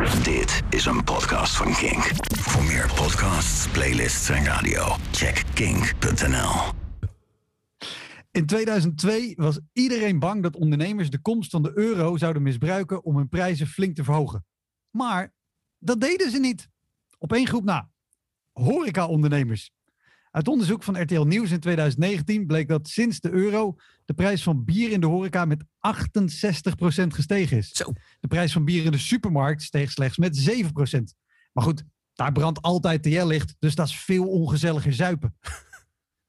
Dit is een podcast van Kink. Voor meer podcasts, playlists en radio, check kink.nl. In 2002 was iedereen bang dat ondernemers de komst van de euro zouden misbruiken om hun prijzen flink te verhogen. Maar dat deden ze niet. Op één groep na. Horeca-ondernemers. Uit onderzoek van RTL Nieuws in 2019 bleek dat sinds de euro de prijs van bier in de horeca met 68% gestegen is. Zo. De prijs van bier in de supermarkt steeg slechts met 7%. Maar goed, daar brandt altijd TL-licht, dus dat is veel ongezelliger zuipen.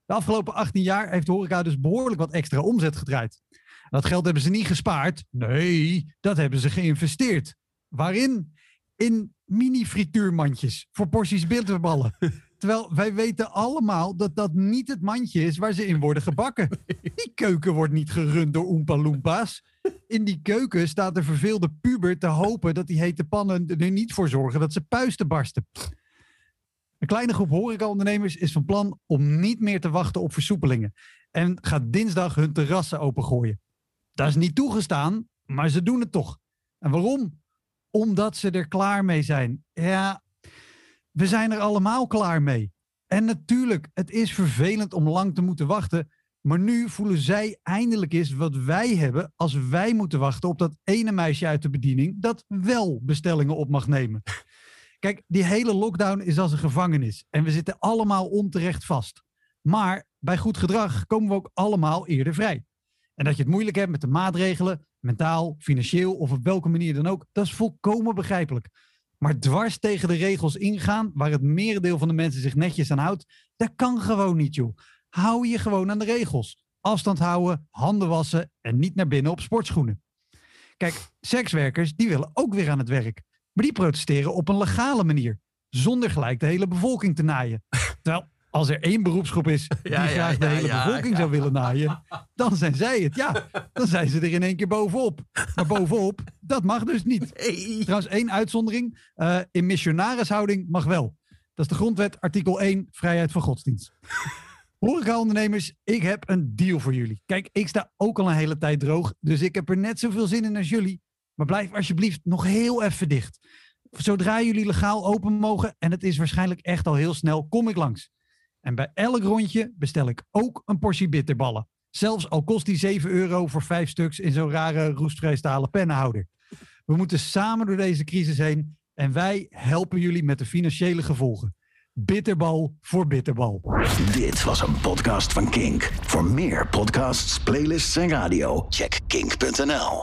De afgelopen 18 jaar heeft de horeca dus behoorlijk wat extra omzet gedraaid. Dat geld hebben ze niet gespaard. Nee, dat hebben ze geïnvesteerd. Waarin? In mini-frituurmandjes voor porties bitterballen. Terwijl wij weten allemaal dat dat niet het mandje is waar ze in worden gebakken. Die keuken wordt niet gerund door Oompa Loompa's. In die keuken staat de verveelde puber te hopen dat die hete pannen er niet voor zorgen dat ze puisten barsten. Een kleine groep horecaondernemers is van plan om niet meer te wachten op versoepelingen. En gaat dinsdag hun terrassen opengooien. Dat is niet toegestaan, maar ze doen het toch. En waarom? Omdat ze er klaar mee zijn. Ja, we zijn er allemaal klaar mee. En natuurlijk, het is vervelend om lang te moeten wachten. Maar nu voelen zij eindelijk eens wat wij hebben als wij moeten wachten op dat ene meisje uit de bediening dat wel bestellingen op mag nemen. Kijk, die hele lockdown is als een gevangenis en we zitten allemaal onterecht vast. Maar bij goed gedrag komen we ook allemaal eerder vrij. En dat je het moeilijk hebt met de maatregelen, mentaal, financieel of op welke manier dan ook, dat is volkomen begrijpelijk. Maar dwars tegen de regels ingaan, waar het merendeel van de mensen zich netjes aan houdt, dat kan gewoon niet, joh. Hou je gewoon aan de regels. Afstand houden, handen wassen en niet naar binnen op sportschoenen. Kijk, sekswerkers die willen ook weer aan het werk. Maar die protesteren op een legale manier. Zonder gelijk de hele bevolking te naaien. Terwijl als er één beroepsgroep is die Ja, ja, graag de hele ja, bevolking zou willen naaien, dan zijn zij het. Ja, dan zijn ze er in één keer bovenop. Maar bovenop, dat mag dus niet. Trouwens, één uitzondering. eh, in missionarishouding mag wel. Dat is de grondwet, artikel 1, vrijheid van godsdienst. Horecaondernemers, ik heb een deal voor jullie. Kijk, ik sta ook al een hele tijd droog, dus ik heb er net zoveel zin in als jullie. Maar blijf alsjeblieft nog heel even dicht. Zodra jullie legaal open mogen, en het is waarschijnlijk echt al heel snel, kom ik langs. En bij elk rondje bestel ik ook een portie bitterballen. Zelfs al kost die 7 euro voor vijf stuks in zo'n rare roestvrij stalen pennenhouder. We moeten samen door deze crisis heen en wij helpen jullie met de financiële gevolgen. Bitterbal voor bitterbal. Dit was een podcast van Kink. Voor meer podcasts, playlists en radio, check kink.nl.